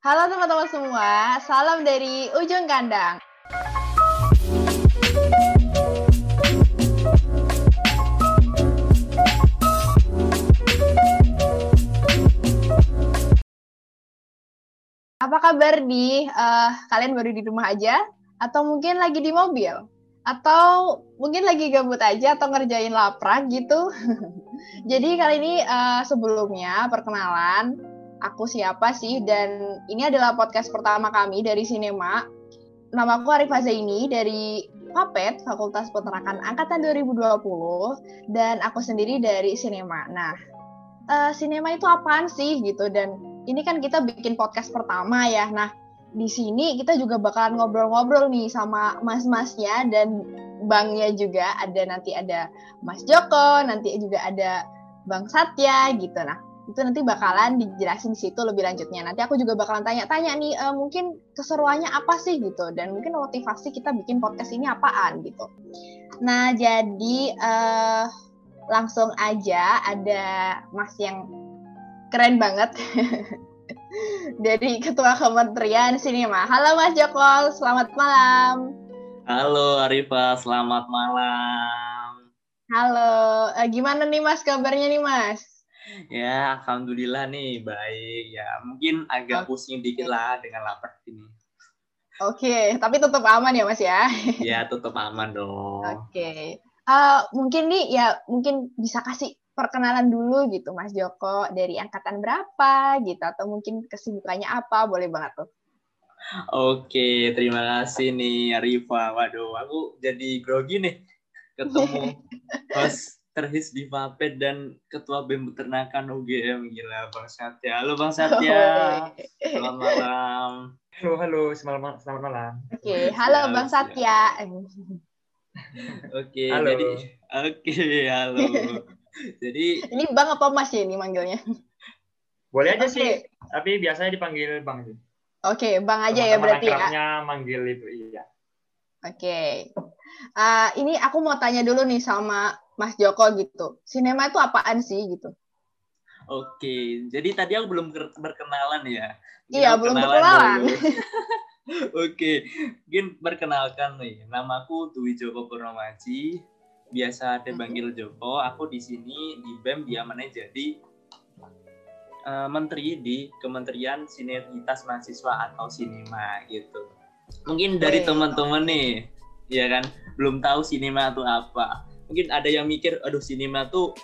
Halo teman-teman semua, salam dari ujung kandang. Apa kabar di uh, kalian baru di rumah aja atau mungkin lagi di mobil atau mungkin lagi gabut aja atau ngerjain laprak gitu. Jadi kali ini uh, sebelumnya perkenalan aku siapa sih dan ini adalah podcast pertama kami dari Sinema. Nama aku Arif Zaini dari Papet Fakultas Peternakan Angkatan 2020 dan aku sendiri dari Sinema. Nah, uh, Sinema itu apaan sih gitu dan ini kan kita bikin podcast pertama ya. Nah, di sini kita juga bakalan ngobrol-ngobrol nih sama mas-masnya dan bangnya juga. Ada nanti ada Mas Joko, nanti juga ada Bang Satya gitu. Nah, itu nanti bakalan dijelasin di situ lebih lanjutnya. Nanti aku juga bakalan tanya-tanya nih, uh, mungkin keseruannya apa sih gitu, dan mungkin motivasi kita bikin podcast ini apaan gitu. Nah, jadi uh, langsung aja ada Mas yang keren banget. Dari Ketua Kementerian sini mah. Halo Mas Joko, selamat malam. Halo Arifa, selamat malam. Halo, uh, gimana nih Mas kabarnya nih Mas? Ya, alhamdulillah nih baik. Ya, mungkin agak pusing dikit lah dengan lapar ini. Oke, tapi tetap aman ya Mas ya? Ya, tetap aman dong. Oke. Uh, mungkin nih ya mungkin bisa kasih perkenalan dulu gitu Mas Joko dari angkatan berapa gitu atau mungkin kesibukannya apa boleh banget tuh. Oke, terima kasih nih Rifa. Waduh, aku jadi grogi nih ketemu host terhis di Vapet dan ketua BEM Peternakan UGM gila Bang Satya. Halo Bang Satya. Selamat malam. Halo, halo, selamat, selamat malam. Oke, okay. halo Bang Satya. Oke, okay, jadi oke, okay, halo. Jadi ini Bang apa Mas ya ini manggilnya? Boleh aja okay. sih, tapi biasanya dipanggil Bang sih. Oke, okay, Bang aja ya berarti ya. manggil itu iya. Oke. Okay. Uh, ini aku mau tanya dulu nih sama Mas Joko gitu. Sinema itu apaan sih gitu? Oke, jadi tadi aku belum berkenalan ya. iya, belum berkenalan. Oke, mungkin perkenalkan nih. Namaku Dwi Joko Purnomaji biasa dipanggil Joko. Aku di sini di BEM diamannya jadi uh, menteri di Kementerian Sinergitas Mahasiswa atau Sinema gitu. Mungkin dari teman-teman nih, ya kan, belum tahu sinema itu apa. Mungkin ada yang mikir, aduh sinema tuh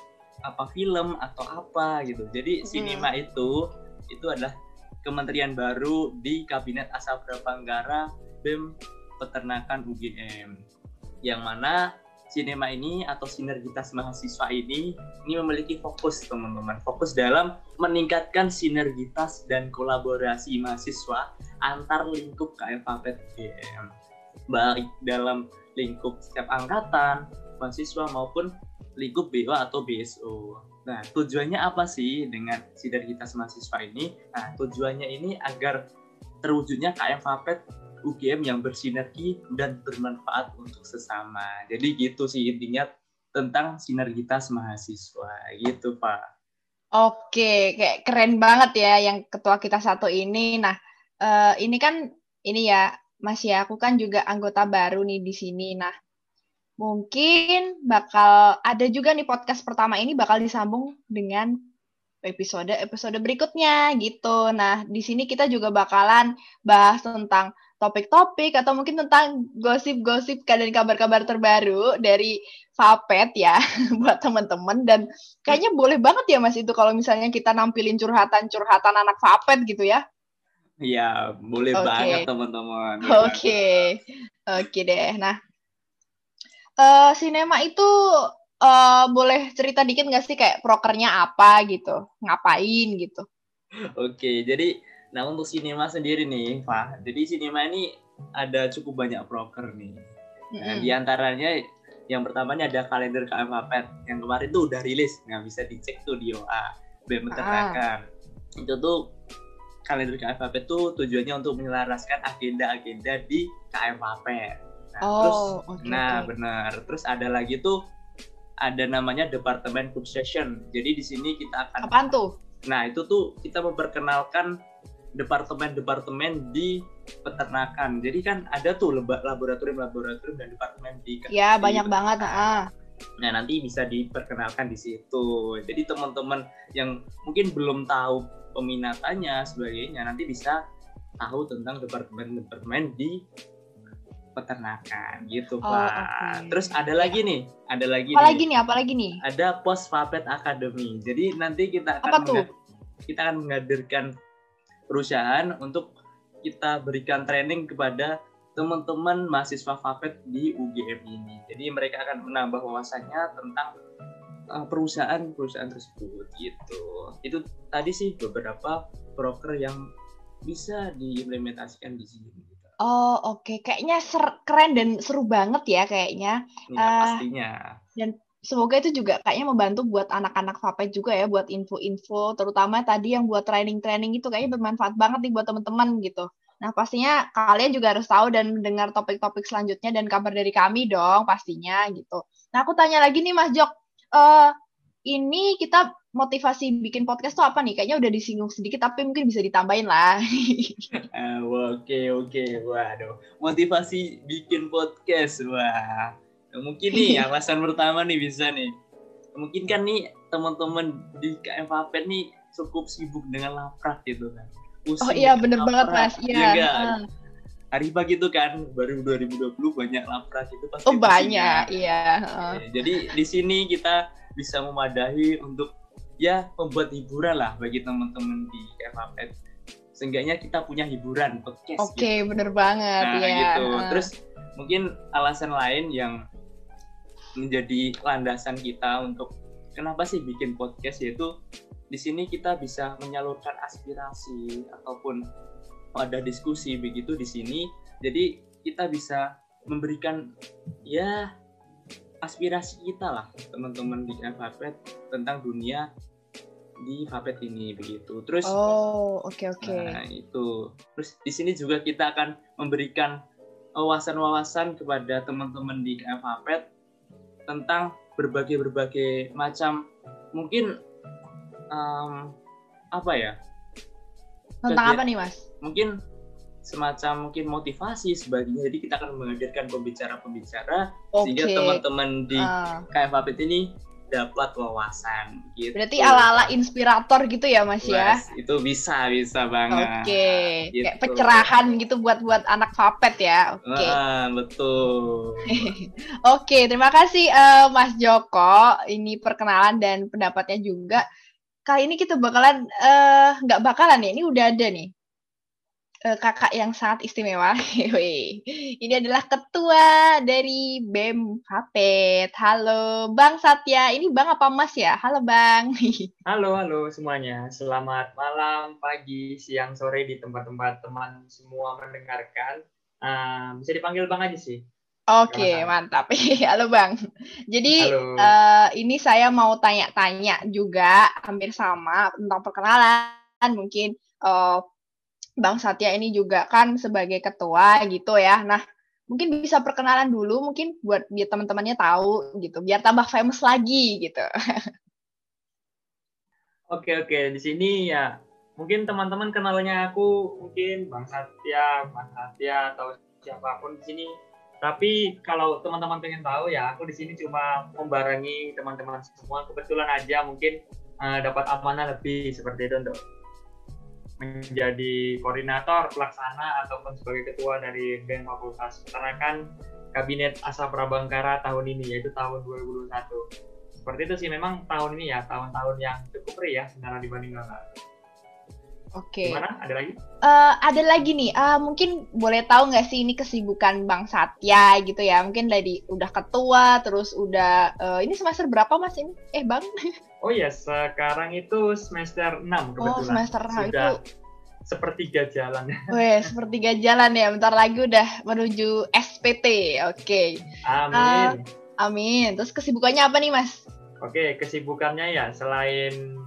apa film atau apa gitu. Jadi hmm. sinema itu itu adalah kementerian baru di Kabinet Asal Prapanggara BEM Peternakan UGM. Yang mana sinema ini atau sinergitas mahasiswa ini ini memiliki fokus teman-teman fokus dalam meningkatkan sinergitas dan kolaborasi mahasiswa antar lingkup KFAPET GM baik dalam lingkup setiap angkatan mahasiswa maupun lingkup BO atau BSO. Nah, tujuannya apa sih dengan sinergitas mahasiswa ini? Nah, tujuannya ini agar terwujudnya KM Fapet UGM yang bersinergi dan bermanfaat untuk sesama. Jadi gitu sih intinya tentang sinergitas mahasiswa gitu Pak. Oke, kayak keren banget ya yang ketua kita satu ini. Nah, uh, ini kan ini ya Mas ya, aku kan juga anggota baru nih di sini. Nah, mungkin bakal ada juga nih podcast pertama ini bakal disambung dengan episode episode berikutnya gitu. Nah, di sini kita juga bakalan bahas tentang topik-topik atau mungkin tentang gosip-gosip dan kabar-kabar terbaru dari Fapet ya buat teman-teman dan kayaknya boleh banget ya Mas itu kalau misalnya kita nampilin curhatan-curhatan anak Fapet gitu ya. Iya, boleh okay. banget teman-teman. Oke. Okay. Oke okay deh. Nah, uh, sinema itu uh, boleh cerita dikit nggak sih kayak prokernya apa gitu, ngapain gitu? Oke, jadi Nah untuk sinema sendiri nih, Pak. Jadi sinema ini ada cukup banyak broker nih. Nah, mm Di antaranya yang pertamanya ada kalender KM Pet yang kemarin tuh udah rilis, nggak bisa dicek tuh di OA BEM ah. Itu tuh kalender KM Pet tuh tujuannya untuk menyelaraskan agenda-agenda di KM Pet. Nah, oh, terus, okay, nah okay. benar. Terus ada lagi tuh ada namanya Departemen Food Session. Jadi di sini kita akan Apaan tuh? Nah, itu tuh kita memperkenalkan departemen-departemen di peternakan. Jadi kan ada tuh laboratorium-laboratorium dan departemen di Ya, banyak banget. Ah. Nah, nanti bisa diperkenalkan di situ. Jadi teman-teman yang mungkin belum tahu peminatannya sebagainya nanti bisa tahu tentang departemen-departemen di peternakan gitu, Oh, Pak. oke. Terus ada lagi nih, ada lagi Apa nih. lagi nih? Apa lagi nih? Ada Post Puppet Academy. Jadi nanti kita akan Apa tuh? kita akan menghadirkan perusahaan untuk kita berikan training kepada teman-teman mahasiswa Puppet di UGM ini. Jadi mereka akan menambah wawasannya tentang uh, perusahaan-perusahaan tersebut gitu. Itu tadi sih beberapa broker yang bisa diimplementasikan di sini. Oh, oke. Kayaknya ser- keren dan seru banget ya kayaknya. Ya, Ah. pastinya. Semoga itu juga kayaknya membantu buat anak-anak Vapet juga ya, buat info-info, terutama tadi yang buat training-training itu kayaknya bermanfaat banget nih buat teman-teman gitu. Nah, pastinya kalian juga harus tahu dan mendengar topik-topik selanjutnya dan kabar dari kami dong, pastinya gitu. Nah, aku tanya lagi nih Mas Jok, eh ini kita motivasi bikin podcast tuh apa nih? Kayaknya udah disinggung sedikit, tapi mungkin bisa ditambahin lah. Ah, oke oke, waduh, motivasi bikin podcast, wah, mungkin nih alasan pertama nih bisa nih, mungkin kan nih teman-teman di KM nih cukup sibuk dengan laprak gitu kan. Pusing Oh iya, bener banget laprak, Mas. iya heeh. Hari pagi itu kan baru 2020 banyak laprak itu pasti. Oh banyak, kan? iya. Oke, Jadi di sini kita bisa memadahi untuk ya membuat hiburan lah bagi teman-teman di KM Vapet. Seenggaknya kita punya hiburan podcast. gitu. Oke, bener banget Nah ya. gitu. heeh. Terus mungkin alasan lain yang menjadi landasan kita untuk kenapa sih bikin podcast yaitu di sini kita bisa menyalurkan aspirasi ataupun ada diskusi begitu di sini. Jadi kita bisa memberikan ya aspirasi kita lah teman-teman di Vapet tentang dunia di Vapet ini begitu. Terus Oh, oke oke. Nah, itu. Terus di sini juga kita akan memberikan wawasan-wawasan kepada teman-teman di KF Hapet tentang berbagai-berbagai macam mungkin em, apa ya? Tentang apa nih, Mas? Mungkin semacam mungkin motivasi sebagainya. Jadi kita akan menghadirkan pembicara-pembicara Oke. sehingga teman-teman di Hapet ini dapat wawasan gitu. berarti ala-ala inspirator gitu ya, Mas ya? Itu bisa bisa banget. Oke, gitu. kayak pencerahan gitu buat buat anak Vapet ya. Oke. Ah, betul. Oke, terima kasih eh, Mas Joko. Ini perkenalan dan pendapatnya juga. Kali ini kita bakalan eh nggak bakalan ya, ini udah ada nih. Eh, kakak yang sangat istimewa. Ini adalah ketua dari BEM Vapet. Halo Bang Satya. Ini Bang apa Mas ya? Halo Bang. Halo, halo semuanya. Selamat malam, pagi, siang, sore di tempat-tempat teman semua mendengarkan. Ah, bisa dipanggil Bang aja sih. Oke, Silakan. mantap. Halo Bang. Jadi Halo. eh, ini saya mau tanya-tanya juga hampir sama tentang perkenalan. Mungkin eh, Bang Satya ini juga kan sebagai ketua gitu ya. Nah, mungkin bisa perkenalan dulu mungkin buat biar teman-temannya tahu gitu, biar tambah famous lagi gitu. Oke, oke. Di sini ya mungkin teman-teman kenalnya aku mungkin Bang Satya, Bang Satya atau siapa pun di sini. Tapi kalau teman-teman pengen tahu ya, aku di sini cuma membarengi teman-teman semua. Kebetulan aja mungkin eh, dapat amanah lebih seperti itu untuk menjadi koordinator, pelaksana ataupun sebagai ketua dari BEM Fakultas Peternakan Kabinet Asa Prabangkara tahun ini yaitu tahun 2021 seperti itu sih memang tahun ini ya tahun-tahun yang cukup ya sebenarnya dibanding tahun Oke. Gimana? Ada lagi? Eh, ada lagi nih, ah, mungkin boleh tahu nggak sih ini kesibukan Bang Satya gitu ya? Mungkin dari udah ketua, terus udah eh, ini semester berapa Mas ini? Eh Bang? Oh iya, sekarang itu semester 6 kebetulan. Oh semester enam itu, Sudah sepertiga jalan. weh sepertiga jalan ya. Bentar lagi udah menuju SPT. Oke, Amin. amin. Terus kesibukannya apa nih Mas? Oke, kesibukannya ya selain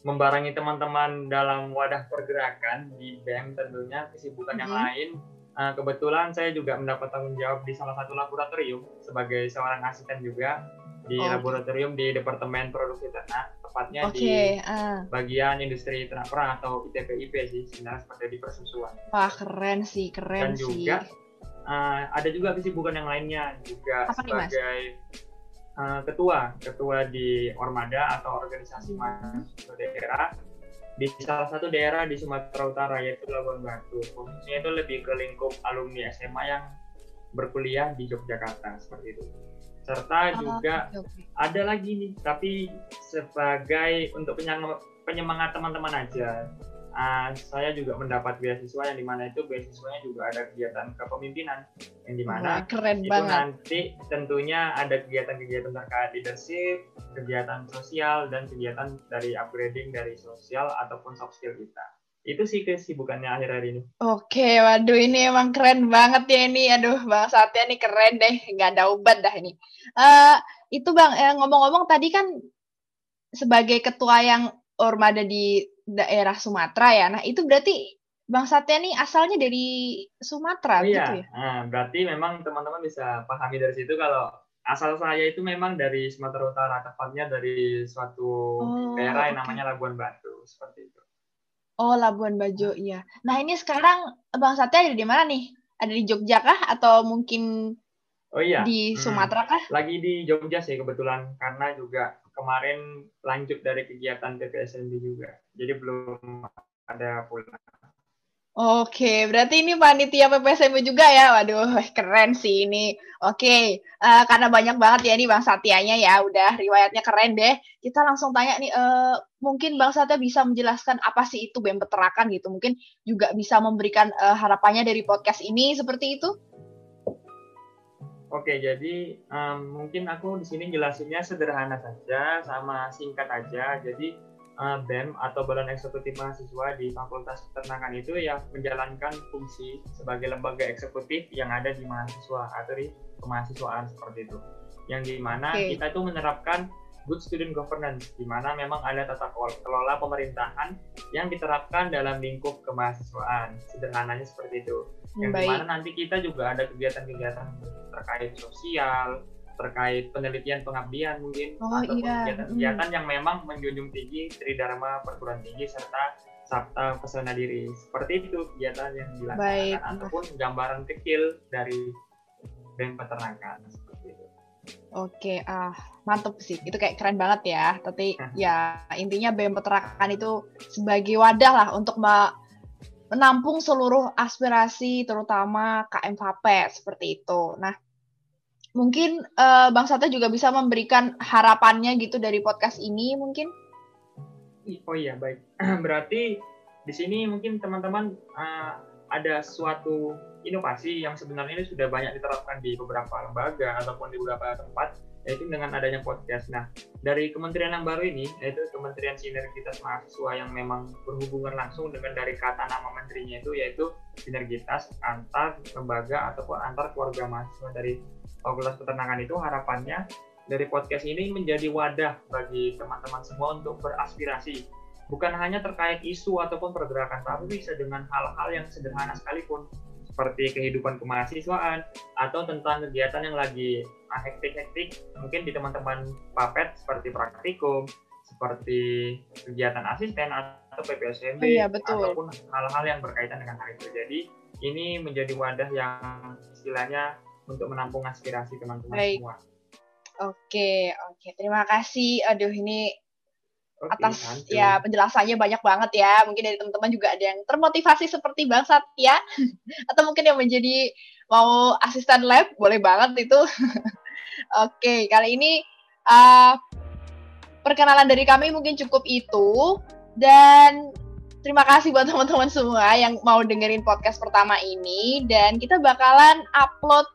membarengi teman-teman dalam wadah pergerakan di BEM tentunya kesibukan yang Mhm. lain eh, kebetulan saya juga mendapat tanggung jawab di salah satu laboratorium sebagai seorang asisten juga di Oh. laboratorium di Departemen Produksi Ternak, tepatnya Oke, di ah. bagian industri ternak perah atau ITPIP sih, sebenarnya seperti di persusuan. wah keren sih, keren Dan sih. juga uh, ada juga kesibukan yang lainnya juga Apa nih, Mas? Uh, ketua ketua di Ormada atau organisasi Hmm. mahasiswa daerah di salah satu daerah di Sumatera Utara yaitu Labuan Batu khususnya itu lebih ke lingkup alumni SMA yang berkuliah di Yogyakarta seperti itu serta Oh, juga oke. ada lagi nih tapi sebagai untuk penyemangat teman-teman aja ah, saya juga mendapat beasiswa yang di mana itu beasiswanya juga ada kegiatan kepemimpinan yang Wah, di mana keren itu banget. nanti tentunya ada kegiatan-kegiatan terkait leadership kegiatan sosial dan kegiatan dari upgrading dari sosial ataupun soft skill kita itu sih kesibukannya akhir-akhir ini Oke, waduh ini emang keren banget ya ini. Aduh, Bang Satya nih keren deh, nggak ada obat dah ini. Eh itu Bang, eh, ngomong-ngomong tadi kan sebagai ketua yang Ormada di daerah Sumatera ya. Nah, itu berarti Bang Satya nih asalnya dari Sumatera Oh gitu iya, ya? nah, berarti memang teman-teman bisa pahami dari situ kalau asal saya itu memang dari Sumatera Utara, tepatnya dari suatu Oh, daerah yang oke. namanya Labuan Batu, seperti itu. Oh, Labuan Bajo, iya. Nah, ini sekarang Bang Satya ada di mana nih? Ada di Jogja kah? Atau mungkin Oh iya, di hmm, Sumatera kah? lagi di Jogja sih kebetulan karena juga kemarin lanjut dari kegiatan PPSMB juga, jadi belum ada pulang. Oke, berarti ini panitia PPSMB juga ya? Waduh, keren sih ini. Oke, eh, karena banyak banget ya nih Bang Satyanya ya, udah riwayatnya keren deh. Kita langsung tanya nih, eh, mungkin Bang Satya bisa menjelaskan apa sih itu BEM Peternakan gitu. Mungkin juga bisa memberikan eh, harapannya dari podcast ini seperti itu. Oke, jadi em, mungkin aku di sini jelasinnya sederhana saja, sama singkat aja. Jadi eh, BEM atau Badan Eksekutif Mahasiswa di Fakultas Peternakan itu ya menjalankan fungsi sebagai lembaga eksekutif yang ada di mahasiswa atau di kemahasiswaan seperti itu. Yang di mana Oke. kita itu menerapkan good student governance, di mana memang ada tata kelola pemerintahan yang diterapkan dalam lingkup kemahasiswaan. Sederhananya seperti itu yang Baik. di mana nanti kita juga ada kegiatan-kegiatan terkait sosial, terkait penelitian pengabdian mungkin, Oh, ataupun iya. kegiatan-kegiatan yang memang menjunjung tinggi Tridharma perguruan tinggi serta sabta pesona diri. Seperti itu kegiatan yang dilaksanakan Baik. ataupun gambaran kecil dari BEM peternakan. Oke, ah mantep sih. Itu kayak keren banget ya. Tapi ya intinya BEM Peternakan itu sebagai wadah lah untuk me- menampung seluruh aspirasi terutama KM Vapet seperti itu. Nah, mungkin eh, Bang Sata juga bisa memberikan harapannya gitu dari podcast ini mungkin. Oh iya baik. Berarti di sini mungkin teman-teman uh, ada suatu inovasi yang sebenarnya ini sudah banyak diterapkan di beberapa lembaga ataupun di beberapa tempat yaitu dengan adanya podcast. Nah, dari kementerian yang baru ini yaitu Kementerian Sinergitas Mahasiswa yang memang berhubungan langsung dengan dari kata nama menterinya itu yaitu sinergitas antar lembaga ataupun antar keluarga mahasiswa dari Fakultas Peternakan itu harapannya dari podcast ini menjadi wadah bagi teman-teman semua untuk beraspirasi bukan hanya terkait isu ataupun pergerakan tapi bisa dengan hal-hal yang sederhana sekalipun seperti kehidupan kemahasiswaan atau tentang kegiatan yang lagi ah, hektik-hektik mungkin di teman-teman papet seperti praktikum seperti kegiatan asisten atau PPSMB Oh iya, betul. ataupun hal-hal yang berkaitan dengan hal itu jadi ini menjadi wadah yang istilahnya untuk menampung aspirasi teman-teman semua Oke, oke. Terima kasih. Aduh, ini atas ya penjelasannya banyak banget ya. Mungkin dari teman-teman juga ada yang termotivasi seperti Bang Satya atau mungkin yang menjadi mau asisten lab, boleh banget itu. Oke, kali ini uh, perkenalan dari kami mungkin cukup itu dan terima kasih buat teman-teman semua yang mau dengerin podcast pertama ini dan kita bakalan upload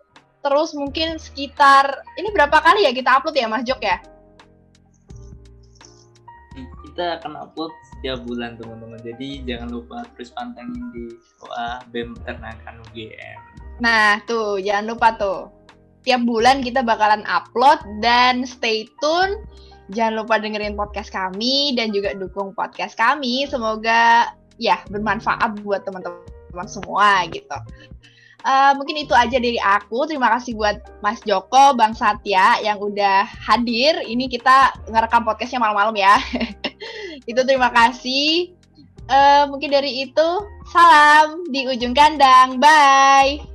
terus mungkin sekitar ini berapa kali ya kita upload ya Mas Jok ya? Kita akan upload setiap bulan teman-teman jadi jangan lupa terus pantengin di WA BEM Peternakan UGM Nah, tuh, jangan lupa tuh. Tiap bulan kita bakalan upload dan stay tune. Jangan lupa dengerin podcast kami dan juga dukung podcast kami. Semoga ya bermanfaat buat teman-teman semua gitu. uh, mungkin itu aja dari aku. Terima kasih buat Mas Joko, Bang Satya yang udah hadir. Ini kita ngerekam podcastnya malam-malam ya. itu terima kasih. Uh, mungkin dari itu, salam di ujung kandang. Bye.